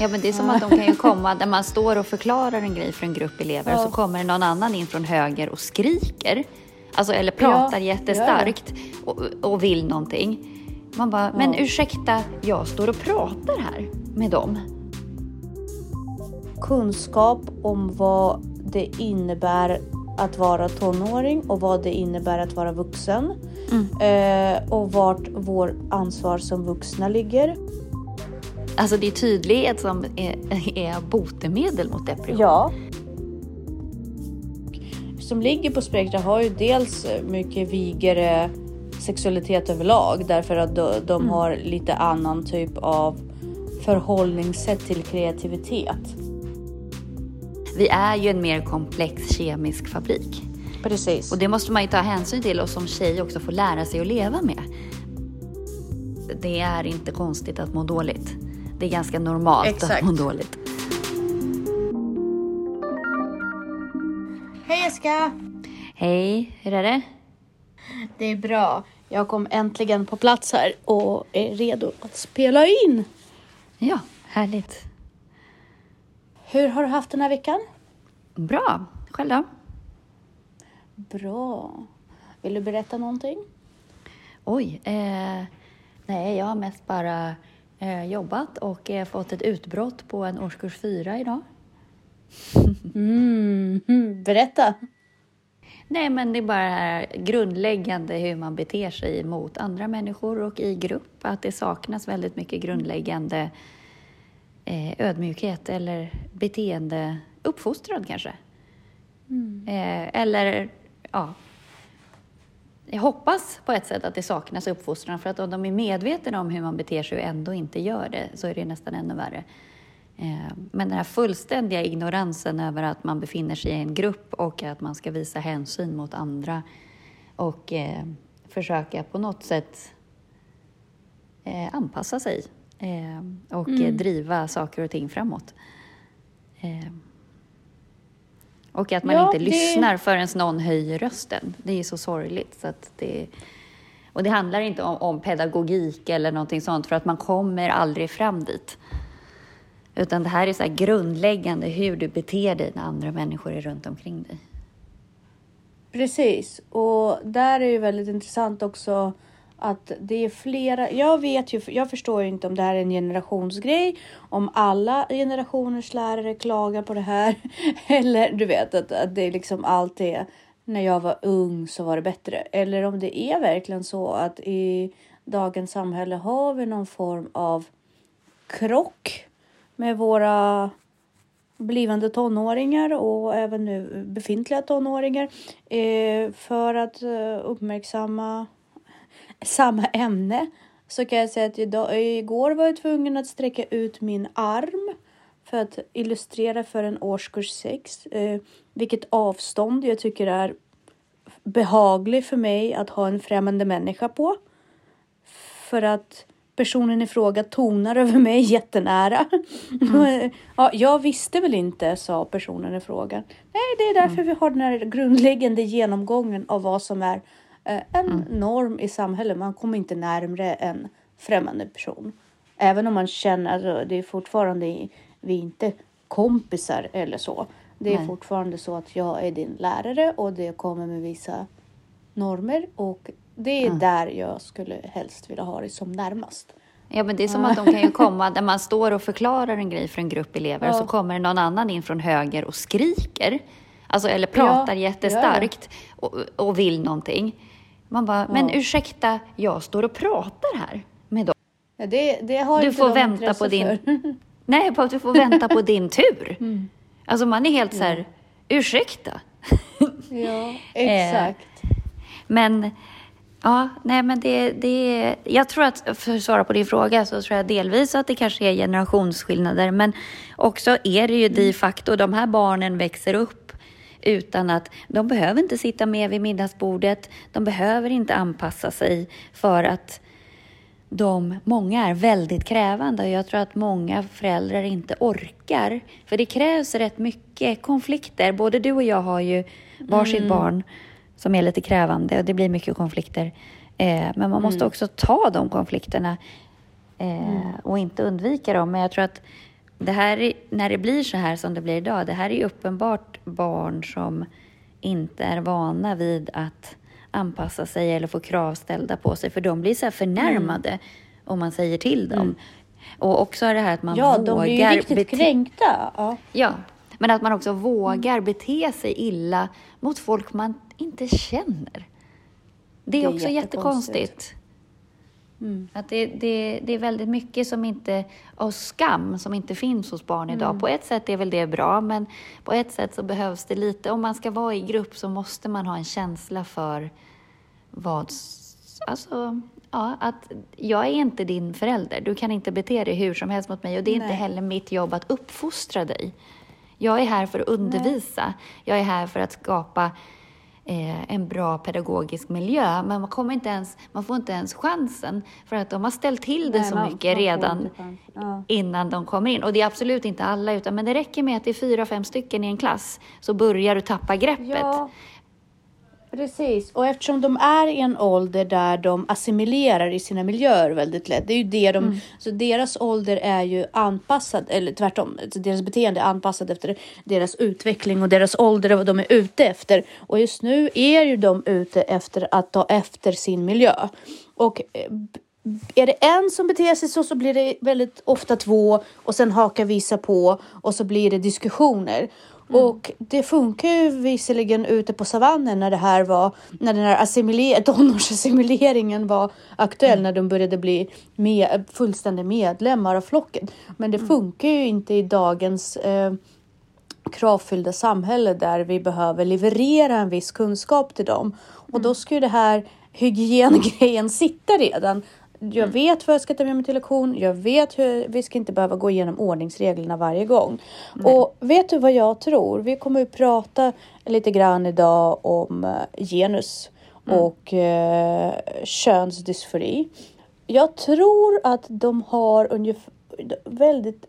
Ja, men det är som att de kan ju komma där man står och förklarar en grej för en grupp elever Ja. och så kommer det någon annan in från höger och skriker. Alltså, eller pratar Ja, jättestarkt och, och vill någonting. Man bara, men ursäkta, jag står och pratar här med dem. kunskap om vad det innebär att vara tonåring och vad det innebär att vara vuxen. Eh, och vart vår ansvar som vuxna ligger. Alltså det är tydlighet som är, är botemedel mot depression. Ja. Som ligger på spektrat har ju dels mycket vigare sexualitet överlag därför att de, de har lite annan typ av förhållningssätt till kreativitet. Vi är ju en mer komplex kemisk fabrik. Precis. Och det måste man ju ta hänsyn till och som tjej också få lära sig att leva med. Det är inte konstigt att må dåligt. Det är ganska normalt Exakt. att må dåligt. Hej Jessica! Hej, hur är det? Det är bra. Jag kom äntligen på plats här och är redo att spela in. Ja, härligt. Hur har du haft den här veckan? Bra. Själv då? Bra. Vill du berätta någonting? Oj. Eh, nej, jag har mest bara jobbat och eh, fått ett utbrott på en årskurs fyra idag. Mm, berätta. Nej, men det är bara det här grundläggande hur man beter sig mot andra människor och i grupp. Att det saknas väldigt mycket grundläggande eh, ödmjukhet eller beteende, uppfostran kanske. Eh, eller, ja. Jag hoppas på ett sätt att det saknas uppfostran för att om de är medvetna om hur man beter sig och ändå inte gör det så är det nästan ännu värre. Eh, Men den här fullständiga ignoransen över att man befinner sig i en grupp och att man ska visa hänsyn mot andra och eh, försöka på något sätt eh, anpassa sig och eh, driva saker och ting framåt. Och att man Ja, inte det- lyssnar förrän någon höjer rösten. Det är så sorgligt. Så att det, och det handlar inte om, om pedagogik eller någonting sånt för att man kommer aldrig fram dit. Utan det här är så här grundläggande hur du beter dig när andra människor är runt omkring dig. Precis, och där är ju väldigt intressant också att det är flera. Jag vet ju, jag förstår ju inte om det här är en generationsgrej, om alla generationers lärare klagar på det här eller du vet att, att det är liksom allt är när jag var ung så var det bättre. Eller om det är verkligen så att i dagens samhälle har vi någon form av krock med våra blivande tonåringar och även nu befintliga tonåringar eh, för att eh, uppmärksamma samma ämne så kan jag säga att idag, igår var jag tvungen att sträcka ut min arm för att illustrera för en årskurs 6 eh, vilket avstånd jag tycker är behaglig för mig att ha en främmande människa på. För att personen i fråga tonar över mig jättenära. ja, jag visste väl inte, sa personen i fråga. Nej, det är därför vi har den här grundläggande genomgången av vad som är eh, en norm i samhället. Man kommer inte närmre en främmande person. Även om man känner, alltså, det är fortfarande, vi är inte kompisar eller så. Det är Nej. fortfarande så att jag är din lärare och det kommer med vissa normer och det är där jag skulle helst vilja ha det som närmast. Ja, men det är som att de kan ju komma där man står och förklarar en grej för en grupp elever och så kommer någon annan in från höger och skriker. Alltså, eller pratar Ja, jättestarkt och, och vill någonting. Man bara, men ursäkta, jag står och pratar här med dem. Ja, det, det har Du inte får de vänta på din... för. Nej, på att du får vänta på din tur. Mm. Alltså man är helt så här, ursäkta. ja, exakt. Men ja, nej men det, det jag tror att för att svara på din fråga så tror jag delvis att det kanske är generationsskillnader men också är det ju de facto de här barnen växer upp utan att de behöver inte sitta med vid middagsbordet. De behöver inte anpassa sig för att de, många är väldigt krävande och jag tror att många föräldrar inte orkar. För det krävs rätt mycket konflikter. Både du och jag har ju varsitt barn som är lite krävande och det blir mycket konflikter. Eh, men man måste också ta de konflikterna eh, och inte undvika dem. Men jag tror att det här är, när det blir så här som det blir idag, det här är ju uppenbart barn som inte är vana vid att anpassa sig eller få krav ställda på sig, för de blir så här förnärmade mm. om man säger till dem. Mm. Och också det här att man ja, vågar... Ja, de blir ju riktigt kränkta. Ja. ja, men att man också vågar bete sig illa mot folk man inte känner. Det är, det är också jättekonstigt. Mm. Att det, det, det är väldigt mycket som inte, av skam som inte finns hos barn idag. Mm. På ett sätt är väl det bra, men på ett sätt så behövs det lite. Om man ska vara i grupp så måste man ha en känsla för vad... Alltså, ja, att jag är inte din förälder. Du kan inte bete dig hur som helst mot mig och det är Nej. inte heller mitt jobb att uppfostra dig. Jag är här för att undervisa. Nej. Jag är här för att skapa eh, en bra pedagogisk miljö. Men man, kommer inte ens, man får inte ens chansen för att de har ställt till det Nej, så man, mycket man redan ja. innan de kommer in. Och det är absolut inte alla, utan, men det räcker med att det är fyra, fem stycken i en klass så börjar du tappa greppet. Ja. Precis, och eftersom de är i en ålder där de assimilerar i sina miljöer väldigt lätt. Det är ju det de, mm. så deras ålder är ju anpassad, eller tvärtom, deras beteende är anpassat efter deras utveckling och deras ålder och vad de är ute efter. Och just nu är ju de ute efter att ta efter sin miljö. Och eh, är det en som beter sig så, så blir det väldigt ofta två och sen hakar vissa på och så blir det diskussioner. Mm. Och det funkar ju visserligen ute på savannen när det här var, när den här assimiler tonårsassimileringen var aktuell, mm. när de började bli med, fullständiga medlemmar av flocken. Men det mm. funkar ju inte i dagens eh, kravfyllda samhälle där vi behöver leverera en viss kunskap till dem. Och då mm. ska ju det här hygiengrejen sitta redan. Jag mm. vet vad jag ska ta med mig till lektion. Jag vet hur vi ska inte behöva gå igenom ordningsreglerna varje gång. Nej. Och vet du vad jag tror? Vi kommer att prata lite grann idag om eh, genus mm. och eh, könsdysfori. Jag tror att de har ungefär väldigt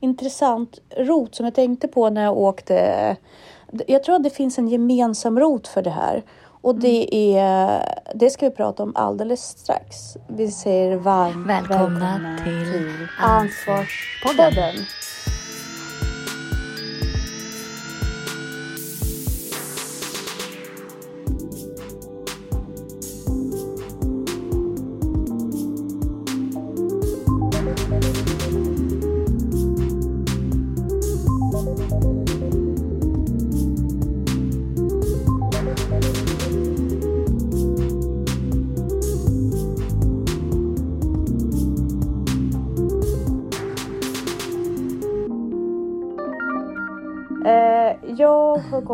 intressant rot som jag tänkte på när jag åkte. Jag tror att det finns en gemensam rot för det här. Och det, mm. är, det ska vi prata om alldeles strax. Vi säger varmt välkomna, välkomna till, till Ansvarspodden.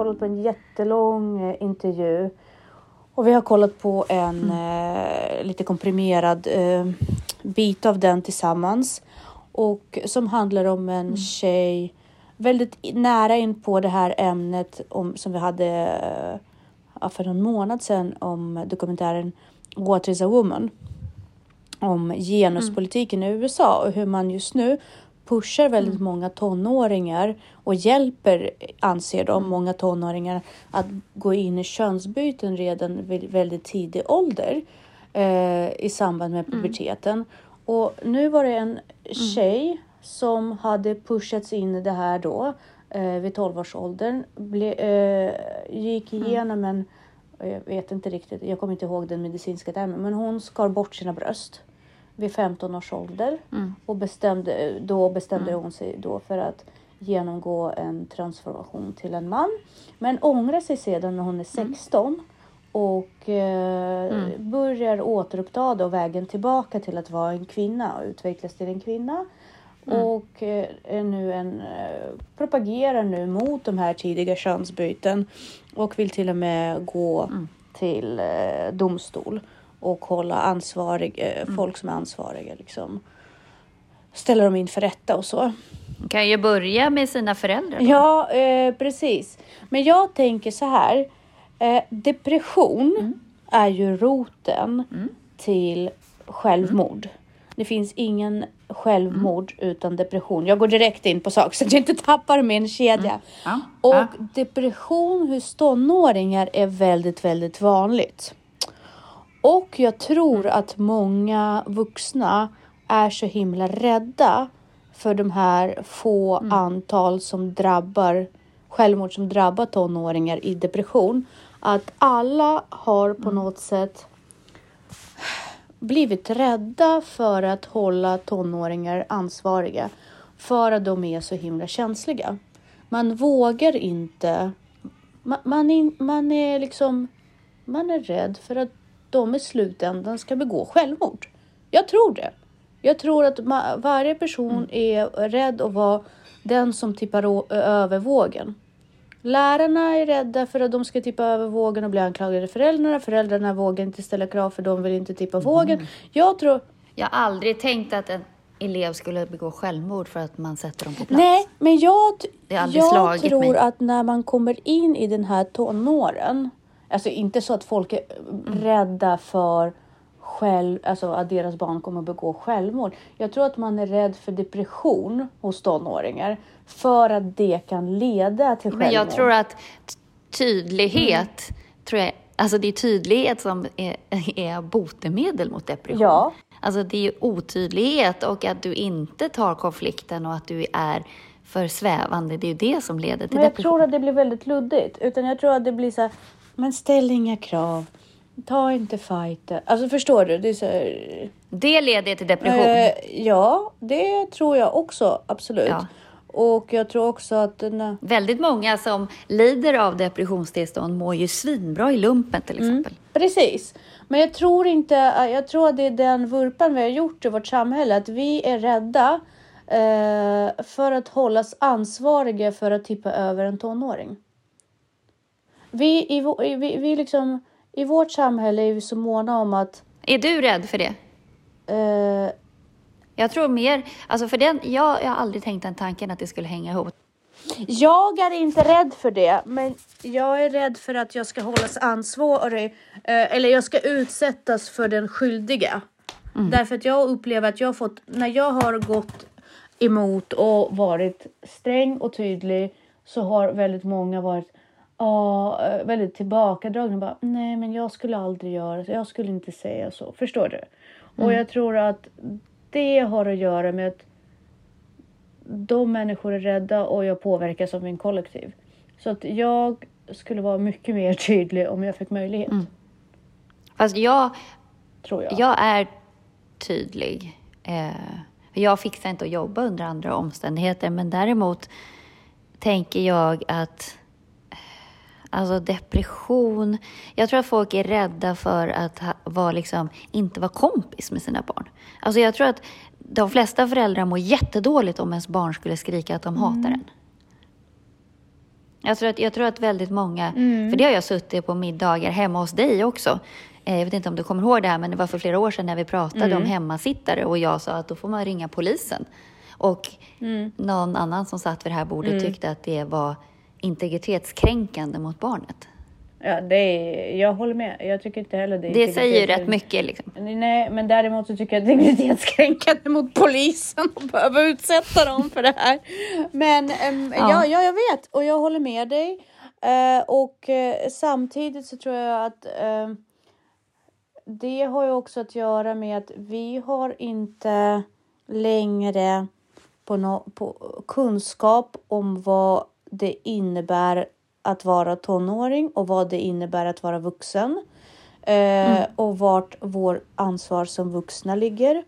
Kollat på en jättelång eh, intervju och vi har kollat på en mm. eh, lite komprimerad eh, bit av den tillsammans och som handlar om en mm. tjej väldigt nära in på det här ämnet om, som vi hade eh, för någon månad sedan om dokumentären What is a woman? Om genuspolitiken mm. i USA och hur man just nu pushar väldigt mm. många tonåringar och hjälper, anser de, mm. många tonåringar att gå in i könsbyten redan vid väldigt tidig ålder eh, i samband med mm. puberteten. Och nu var det en tjej som hade pushats in i det här då eh, vid 12-årsåldern. Eh, gick igenom en, jag vet inte riktigt, jag kommer inte ihåg den medicinska termen, men hon skar bort sina bröst vid 15 års ålder mm. och bestämde, då bestämde mm. hon sig då för att genomgå en transformation till en man. Men ångrar sig sedan när hon är 16 mm. och eh, mm. börjar återuppta då vägen tillbaka till att vara en kvinna och utvecklas till en kvinna. Mm. Och eh, nu en, eh, propagerar nu mot de här tidiga könsbyten och vill till och med gå mm. till eh, domstol och hålla ansvarig, eh, mm. folk som är ansvariga liksom. Ställa dem inför rätta och så. Kan ju börja med sina föräldrar. Då. Ja, eh, precis. Men jag tänker så här. Eh, depression mm. är ju roten mm. till självmord. Mm. Det finns ingen självmord mm. utan depression. Jag går direkt in på sak så att jag inte tappar min kedja. Mm. Ja. Och ja. depression hos tonåringar är väldigt, väldigt vanligt. Och jag tror att många vuxna är så himla rädda för de här få antal som drabbar självmord som drabbar tonåringar i depression. Att alla har på något sätt blivit rädda för att hålla tonåringar ansvariga för att de är så himla känsliga. Man vågar inte. Man, man, är, man är liksom. Man är rädd för att de i slutändan ska begå självmord. Jag tror det. Jag tror att varje person är rädd att vara den som tippar över vågen. Lärarna är rädda för att de ska tippa över vågen och bli anklagade föräldrarna. Föräldrarna vågar inte ställa krav för de vill inte tippa vågen. Jag tror... Jag har aldrig tänkt att en elev skulle begå självmord för att man sätter dem på plats. Nej, men jag, jag tror mig. att när man kommer in i den här tonåren, alltså inte så att folk är Mm. rädda för själv, alltså att deras barn kommer att begå självmord. Jag tror att man är rädd för depression hos tonåringar för att det kan leda till självmord. Men jag tror att tydlighet, Mm. tror jag, alltså det är tydlighet som är, är botemedel mot depression. Ja. Alltså det är ju otydlighet och att du inte tar konflikten och att du är för svävande. Det är ju det som leder till Men jag depression. tror att det blir väldigt luddigt. Utan jag tror att det blir så här, men ställ inga krav. Ta inte fighten. Alltså förstår du? Det är så Det leder till depression. eh, ja, det tror jag också. Absolut. Ja. Och jag tror också att den... Väldigt många som lider av depressionstillstånd mår ju svinbra i lumpen till Mm. exempel. Precis. Men jag tror inte, jag tror att det är den vurpan vi har gjort i vårt samhälle, att vi är rädda eh, för att hållas ansvariga för att tippa över en tonåring. Vi i, vi, vi liksom, i vårt samhälle är vi så måna om att Är du rädd för det? eh, Jag tror mer, alltså för den, jag, jag har aldrig tänkt den tanken att det skulle hänga ihop. Jag är inte rädd för det, men jag är rädd för att jag ska hållas ansvarig eh, eller jag ska utsättas för den skyldiga. Därför att jag upplever att jag har fått, när jag har gått emot och varit sträng och tydlig så har väldigt många varit ja, eh, väldigt tillbakadragna. Bara, Nej, men jag skulle aldrig göra så. Jag skulle inte säga så. Förstår du? Och jag tror att det har att göra med att de människor är rädda och jag påverkas av min kollektiv. Så att jag skulle vara mycket mer tydlig om jag fick möjlighet. Fast jag, Tror jag. jag är tydlig. Eh, jag fixar inte att jobba under andra omständigheter, men däremot tänker jag att Alltså depression. Jag tror att folk är rädda för att ha, vara liksom, inte vara kompis med sina barn. Alltså jag tror att de flesta föräldrar mår jättedåligt om ens barn skulle skrika att de hatar en. Jag tror, att, jag tror att väldigt många, för det har jag suttit på middagar hemma hos dig också. Eh, Jag vet inte om du kommer ihåg det här, men det var för flera år sedan när vi pratade om hemmasittare och jag sa att då får man ringa polisen. Och någon annan som satt vid det här bordet tyckte att det var integritetskränkande mot barnet. Ja, det är, jag håller med. Jag tycker inte heller det är Det säger ju rätt mycket. Liksom. Nej, men däremot så tycker jag att det är integritetskränkande mot polisen att behöva utsätta dem för det här. Men ehm, ja. Ja. Ja, jag vet och jag håller med dig. Eh, och eh, samtidigt så tror jag att ehm, det har ju också att göra med att vi har inte längre på, no, på kunskap om vad det innebär att vara tonåring och vad det innebär att vara vuxen. Eh, Och vart vår ansvar som vuxna ligger.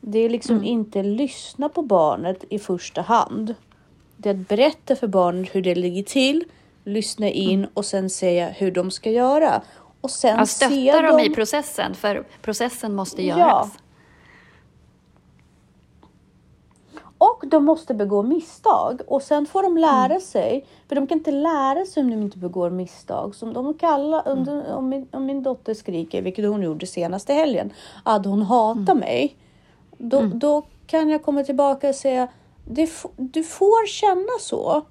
Det är liksom inte lyssna på barnet i första hand. Det är att berätta för barnet hur det ligger till, lyssna in och sen säga hur de ska göra. Och sen se stötta dem i processen, för processen måste Ja. göras. Och de måste begå misstag och sen får de lära sig. För de kan inte lära sig om de inte begår misstag. Som de kallar, om, de, om, min, om min dotter skriker, vilket hon gjorde senaste helgen, att hon hatar mig. Då, då kan jag komma tillbaka och säga, det, du får känna så.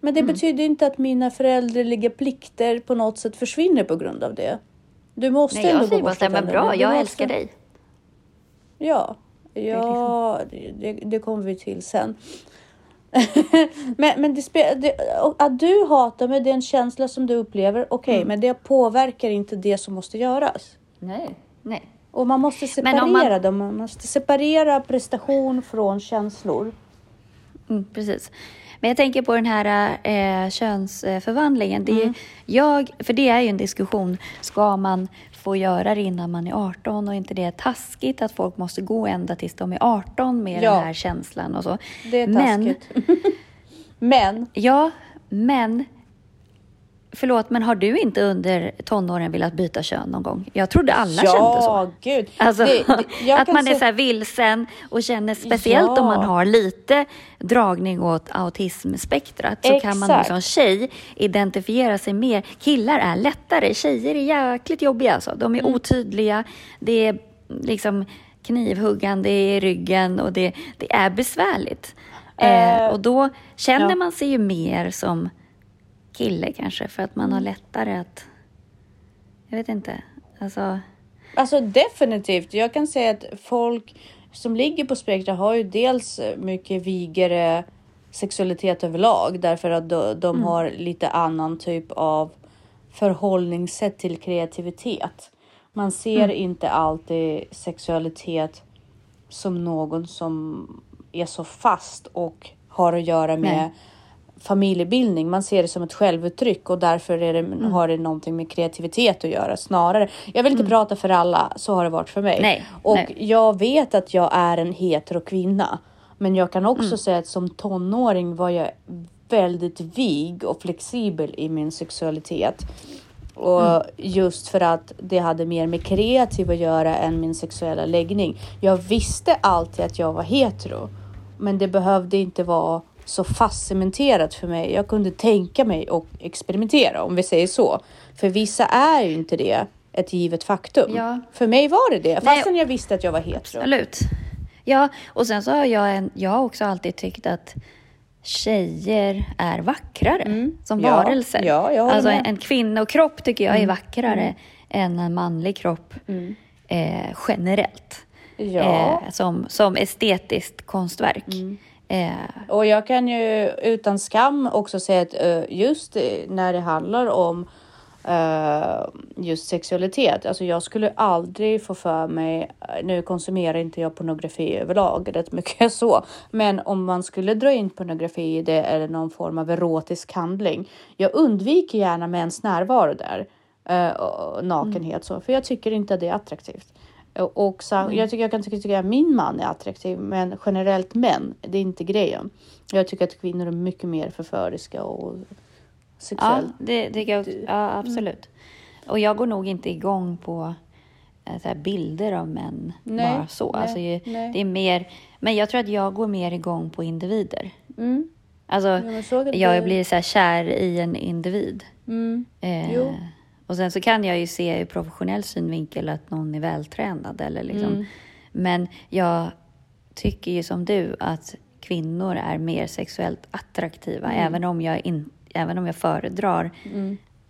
Men det betyder inte att mina föräldraliga plikter på något sätt försvinner på grund av det. Du måste Nej, ändå jag säger gå bara så men bra, jag älskar dig. Ja, ja det, det, kommer vi till sen. men men det, det, att du hatar mig, det är en känsla som du upplever. Okej, Mm. men det påverkar inte det som måste göras. Nej. Nej. Och man måste separera man- dem. Man måste separera prestation från känslor. Mm, precis. Men jag tänker på den här eh, könsförvandlingen. Det är, Mm. jag, för det är ju en diskussion. Ska man få göra det innan man är 18 och inte det är taskigt att folk måste gå ända tills de är 18 med Ja. den här känslan och så. Det är Men, taskigt. Men, ja, men Förlåt, men har du inte under tonåren velat byta kön någon gång? Jag trodde alla kände så. ja, gud. Alltså, Det- det- att man är se- så här vilsen och känner speciellt Ja. om man har lite dragning åt autismspektrat så kan man Exakt. som tjej identifiera sig mer. Killar är lättare, tjejer är jäkligt jobbiga alltså. De Mm. är otydliga, det är liksom knivhuggande i ryggen och det, det är besvärligt. Eh, Eh, och då känner ja. man sig ju mer som kille kanske för att man Mm. har lättare att... Jag vet inte. Alltså... Alltså definitivt. Jag kan säga att folk som ligger på spektra har ju dels mycket vigare sexualitet överlag därför att de, de har lite annan typ av förhållningssätt till kreativitet. Man ser inte alltid sexualitet som någon som är så fast och har att göra med Nej. Familjebildning. Man ser det som ett självuttryck och därför är det, har det någonting med kreativitet att göra snarare. Jag vill inte prata för alla, så har det varit för mig. Nej, och nej. jag vet att jag är en hetero kvinna. Men jag kan också Mm. säga att som tonåring var jag väldigt vig och flexibel i min sexualitet. Och Mm. just för att det hade mer med kreativ att göra än min sexuella läggning. Jag visste alltid att jag var hetero. Men det behövde inte vara så fastcementerat för mig. Jag kunde tänka mig och experimentera om vi säger så. För vissa är ju inte det ett givet faktum. Ja. För mig var det det, Nej. fastän jag visste att jag var hetero. Absolut. Ja, och sen så har jag, en, jag har också alltid tyckt att tjejer är vackrare som Mm. Ja, varelser. ja, jag alltså en, en kvinnokropp tycker jag är Mm. vackrare än en manlig kropp eh, generellt. Ja. Mm. Eh, som, som estetiskt konstverk. Eh, Och jag kan ju utan skam också säga att eh, just eh, när det handlar om eh, just sexualitet. Alltså jag skulle aldrig få för mig, nu konsumerar inte jag pornografi överlag rätt mycket så, men om man skulle dra in pornografi i det eller någon form av erotisk handling. Jag undviker gärna mäns närvaro där. nakenhet så, för jag tycker inte att det är attraktivt. Och och så, jag, tycker, jag kan tycka, att min man är attraktiv, men generellt män, det är inte grejen. Jag tycker att kvinnor är mycket mer förföriska och ja, sexuellt. det tycker jag. Ja, absolut. Och jag går nog inte igång på eh, så här bilder av män Nej, bara så. nej, alltså, nej. det är mer, men jag tror att jag går mer igång på individer. Mm. Alltså, det. jag blir så här kär i en individ. Mm. Eh, Jo. Och sen så kan jag ju se ur professionell synvinkel att någon är vältränad. Eller liksom. Mm. Men jag tycker ju som du att kvinnor är mer sexuellt attraktiva. Mm. Även, om jag in, även om jag föredrar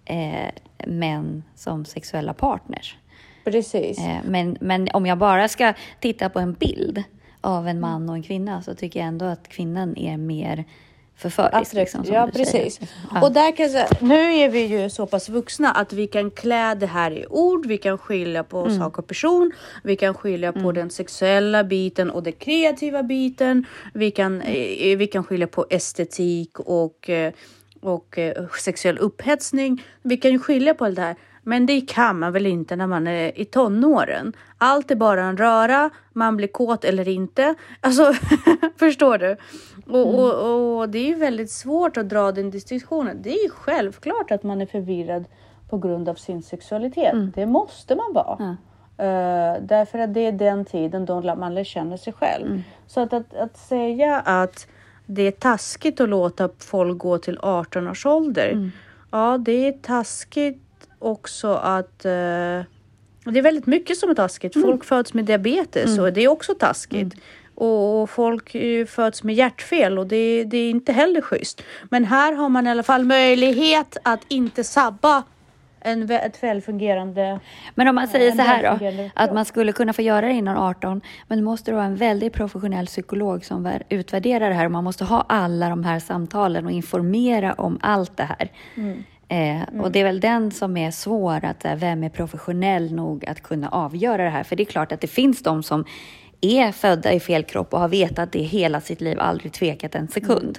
eh, män som sexuella partners. Precis. Eh, men, men om jag bara ska titta på en bild av en man och en kvinna så tycker jag ändå att kvinnan är mer förförisk. Attraktiv. Liksom, som ja, precis. Ja. Och där kan jag säga, nu är vi ju så pass vuxna att vi kan klä det här i ord. Vi kan skilja på Mm. sak och person. Vi kan skilja på den sexuella biten och den kreativa biten. Vi kan, Mm. eh, vi kan skilja på estetik och, eh, och eh, sexuell upphetsning. Vi kan ju skilja på allt det här. Men det kan man väl inte när man är i tonåren. Allt är bara en röra, man blir kåt eller inte. Alltså, förstår du? Och, och, och det är ju väldigt svårt att dra den distinktionen. Det är ju självklart att man är förvirrad på grund av sin sexualitet. Det måste man vara. Ja. Eh, därför att det är den tiden då man lär känna sig själv. Så att, att, att säga att det är taskigt att låta folk gå till 18 års ålder. Ja, det är taskigt också att eh, det är väldigt mycket som är taskigt. Folk föds med diabetes och det är också taskigt. Och, och folk eh, föds med hjärtfel och det, det är inte heller schysst. Men här har man i alla fall möjlighet att inte sabba en, ett välfungerande... Men om man säger så här då, att man skulle kunna få göra det innan 18, men du måste vara en väldigt professionell psykolog som vär- utvärderar det här och man måste ha alla de här samtalen och informera om allt det här. Mm. Eh, Och det är väl den som är svår, att här, vem är professionell nog att kunna avgöra det här? För det är klart att det finns de som är födda i fel kropp och har vetat det hela sitt liv, aldrig tvekat en sekund.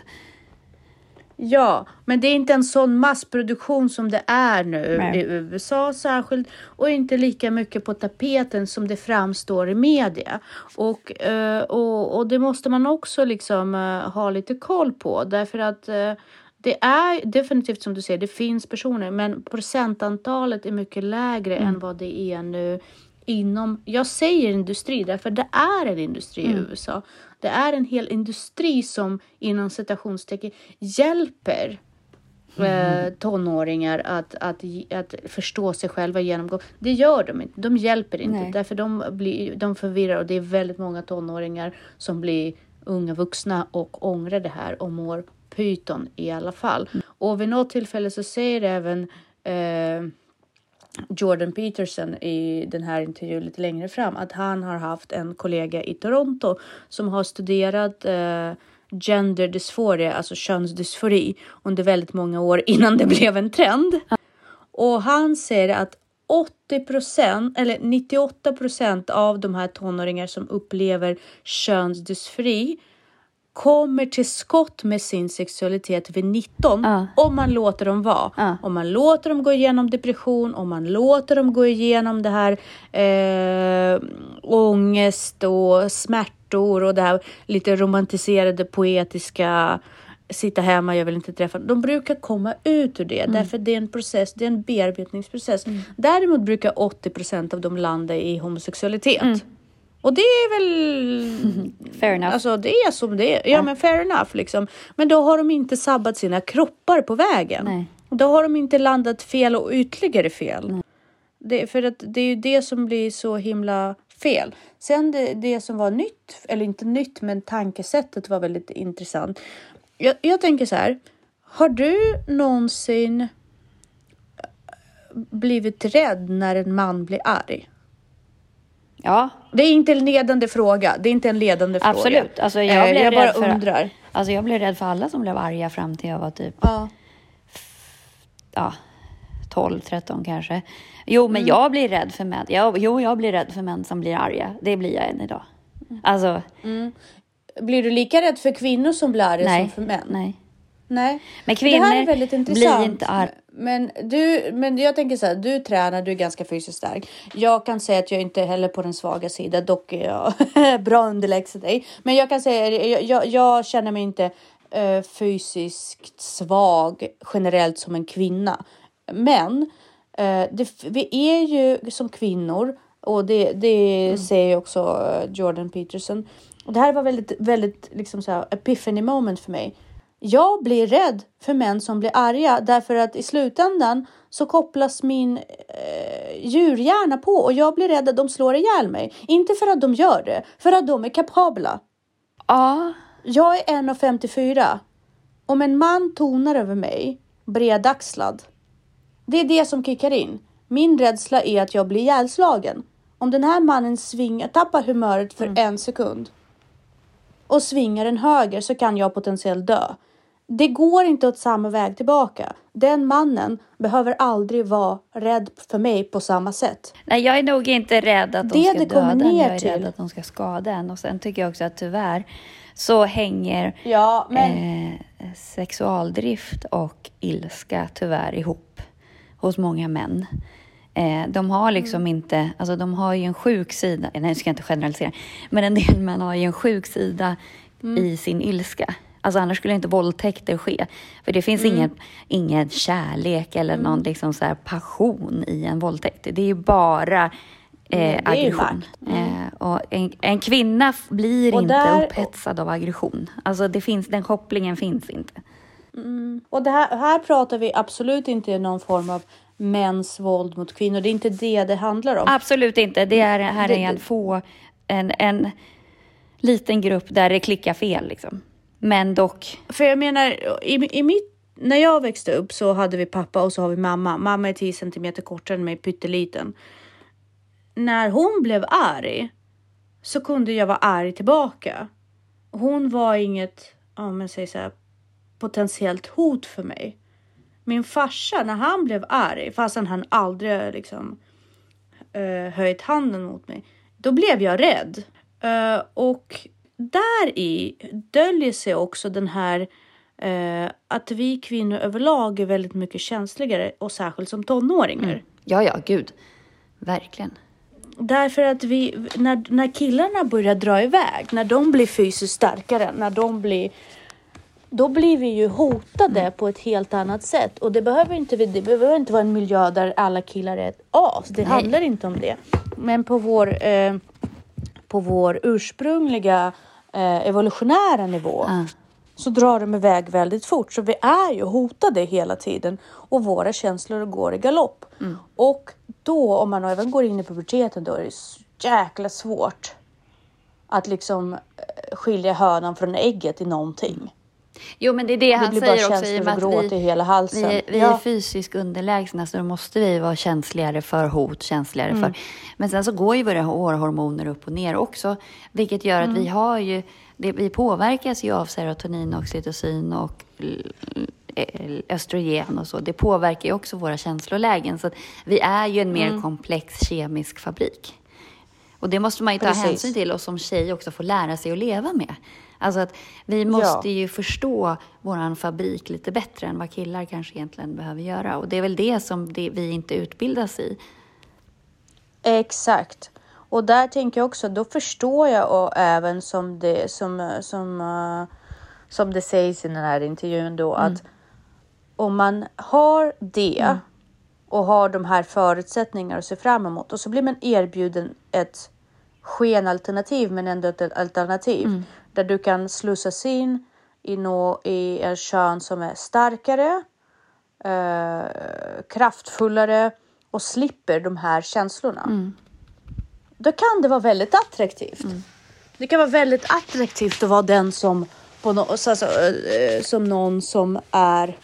Ja, men det är inte en sån massproduktion som det är nu Nej. i USA särskilt och inte lika mycket på tapeten som det framstår i media. Och, eh, och, och det måste man också liksom eh, ha lite koll på därför att eh, det är definitivt som du säger, det finns personer, men procentantalet är mycket lägre än vad det är nu inom, jag säger industri därför det är en industri i USA. Det är en hel industri som inom citationstecken hjälper eh, tonåringar att, att, att förstå sig själva genomgå. Det gör de inte. De hjälper inte Nej. därför de, blir, de förvirrar och det är väldigt många tonåringar som blir unga vuxna och ångrar det här och mår pyton i alla fall. Och vid något tillfälle så säger även eh, Jordan Peterson i den här intervjun lite längre fram att han har haft en kollega i Toronto som har studerat eh, gender dysphoria, alltså könsdysfori under väldigt många år innan det blev en trend. Och han säger att 80 procent eller 98 procent av de här tonåringar som upplever könsdysfori kommer till skott med sin sexualitet vid 19 Ja. om man låter dem vara. Ja. Om man låter dem gå igenom depression, om man låter dem gå igenom det här eh, ångest och smärtor och det här lite romantiserade poetiska sitta hemma, jag vill inte träffa. De brukar komma ut ur det därför det är en process, det är en bearbetningsprocess. Däremot brukar 80 procent av dem landa i homosexualitet. Och det är väl Fair enough. Alltså det är som det är. Ja, men fair enough liksom. Men då har de inte sabbat sina kroppar på vägen. Nej. Då har de inte landat fel och ytterligare fel. Det, för att det är ju det som blir så himla fel. Sen det, det som var nytt, eller inte nytt, men tankesättet var väldigt intressant. Jag, jag tänker så här. Har du någonsin blivit rädd när en man blir arg? Ja, Det är inte en ledande fråga. Det är inte en ledande fråga. absolut. Alltså, jag Eh, blev jag bara för, undrar. Alltså, jag blev rädd för alla som blev arga fram till jag var typ Ja. ja, 12, 13 kanske. Jo, men jag blir rädd för män. Jag, jo, jag blir rädd för män som blir arga. Det blir jag än idag. Alltså, Blir du lika rädd för kvinnor som blir arga nej. som för män? Nej. Nej. Men det här är kvinnor väldigt blir intressant. inte arga. Men, du, men jag tänker så här, du tränar, du är ganska fysiskt stark. Jag kan säga att jag inte heller på den svaga sidan, dock är jag bra underlägsen dig. Men jag kan säga, jag, jag, jag känner mig inte eh, fysiskt svag generellt som en kvinna. Men eh, det, vi är ju som kvinnor och det, det säger också eh, Jordan Peterson. Och det här var väldigt, väldigt liksom så här, epiphany moment för mig. Jag blir rädd för män som blir arga därför att i slutändan så kopplas min eh, djurhjärna på och jag blir rädd att de slår ihjäl mig. Inte för att de gör det, för att de är kapabla. Ja, Jag är 1,54. Om en man tonar över mig, bredaxlad, det är det som kickar in. Min rädsla är att jag blir ihjälslagen. Om den här mannen svingar, tappar humöret för en sekund och svingar en höger så kan jag potentiellt dö. Det går inte åt samma väg tillbaka. Den mannen behöver aldrig vara rädd för mig på samma sätt. nej, jag är nog inte rädd att de Det ska det döda en. Jag är rädd till. att de ska skada en. Och sen tycker jag också att tyvärr så hänger Ja, men eh, sexualdrift och ilska tyvärr ihop hos många män. Eh, de har liksom Mm. inte, alltså de har ju en sjuk sida, nej jag ska inte generalisera, men en del män har ju en sjuk sida Mm. i sin ilska. Alltså annars skulle inte våldtäkter ske. För det finns Mm. ingen, ingen kärlek eller någon liksom så passion i en våldtäkt. Det är ju bara eh, Mm, aggression. makt. Eh, och en, en kvinna blir Och inte där- upphetsad av aggression. Alltså det finns, den kopplingen finns inte. Och det här, här pratar vi absolut inte om någon form av mäns våld mot kvinnor. Det är inte det det handlar om. Absolut inte. Det är, här är en få, en, en liten grupp där det klickar fel liksom. Men dock, För jag menar, i, i mitt, när jag växte upp så hade vi pappa och så har vi mamma. Mamma är 10 centimeter kortare än mig, pytteliten. När hon blev arg så kunde jag vara arg tillbaka. Hon var inget, ja men säg så här, potentiellt hot för mig. Min farsa, när han blev arg, fastän han aldrig liksom uh, höjt handen mot mig, då blev jag rädd. Eh, och där i döljer sig också den här eh, att vi kvinnor överlag är väldigt mycket känsligare och särskilt som tonåringar. Ja, ja, gud. Verkligen. Därför att vi, när, när killarna börjar dra iväg, när de blir fysiskt starkare, när de blir då blir vi ju hotade på ett helt annat sätt. Och det behöver inte, det behöver inte vara en miljö där alla killar är ett as. Det Nej. handlar inte om det. Men på vår, eh, på vår ursprungliga eh, evolutionära nivå Ja. så drar de iväg väldigt fort. Så vi är ju hotade hela tiden och våra känslor går i galopp. Och då om man även går in i puberteten då är det så jäkla svårt att liksom eh, skilja hönan från ägget i någonting. Jo, men det är det, Det han blir bara säger också i och med gråt att i vi, hela halsen. vi, vi Ja. är fysiskt underlägsna så då måste vi vara känsligare för hot, känsligare Mm. för... Men sen så går ju våra hårhormoner upp och ner också, vilket gör att vi Mm. har ju... Det, vi påverkas ju av serotonin, oxytocin och östrogen och så. Det påverkar ju också våra känslolägen. Så vi är ju en mer Mm. komplex kemisk fabrik. Och det måste man ju ta Precis. hänsyn till och som tjej också få lära sig att leva med. Alltså att vi måste ju förstå våran fabrik lite bättre än vad killar kanske egentligen behöver göra. Och det är väl det som det, vi inte utbildas i. Exakt. Och där tänker jag också, då förstår jag och även som det, som, som, eh, som det sägs i den här intervjun då att om man har det och har de här förutsättningarna att se fram emot och så blir man erbjuden ett skenalternativ men ändå ett alternativ där du kan slussas in i, nå, i en kön som är starkare, eh, kraftfullare och slipper de här känslorna. Då kan det vara väldigt attraktivt. Det kan vara väldigt attraktivt att vara den som på no, alltså, eh, som någon som är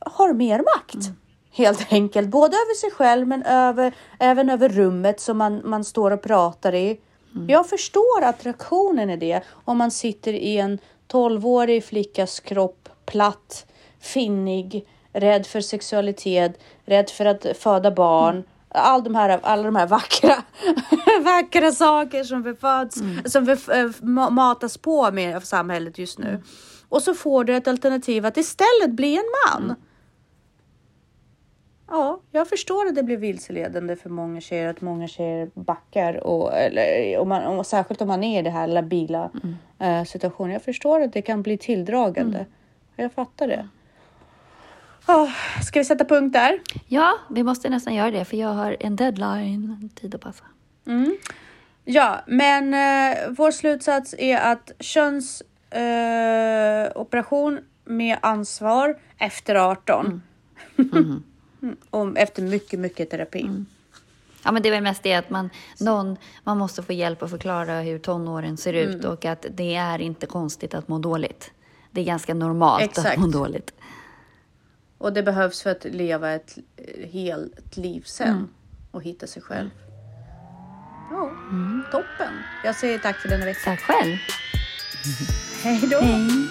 har mer makt. Helt enkelt, både över sig själv men över, även över rummet som man, man står och pratar i. Jag förstår attraktionen i det om man sitter i en 12-årig flickas kropp, platt, finnig, rädd för sexualitet, rädd för att föda barn. All de här, alla de här vackra, vackra saker som vi föds, som vi eh, ma- matas på med av samhället just nu. Och så får du ett alternativ att istället bli en man. Ja, jag förstår att det blir vilseledande för många tjejer, att många tjejer backar och, eller, om man, och särskilt om man är i det här labila eh, situationen. Jag förstår att det kan bli tilldragande. Jag fattar det. Oh, ska vi sätta punkt där? Ja, vi måste nästan göra det för jag har en deadline, en tid att passa. Ja, men eh, vår slutsats är att könsoperation eh, operation med ansvar efter 18. Om, efter mycket, mycket terapi. Ja, men det är väl mest det att man, någon, man måste få hjälp att förklara hur tonåren ser ut Mm. och att det är inte konstigt att må dåligt. Det är ganska normalt att Exakt. må dåligt. Och det behövs för att leva ett eh, helt liv sen och hitta sig själv. Ja, toppen. Jag säger tack för denna vecka. Tack själv. Hej då. Hej.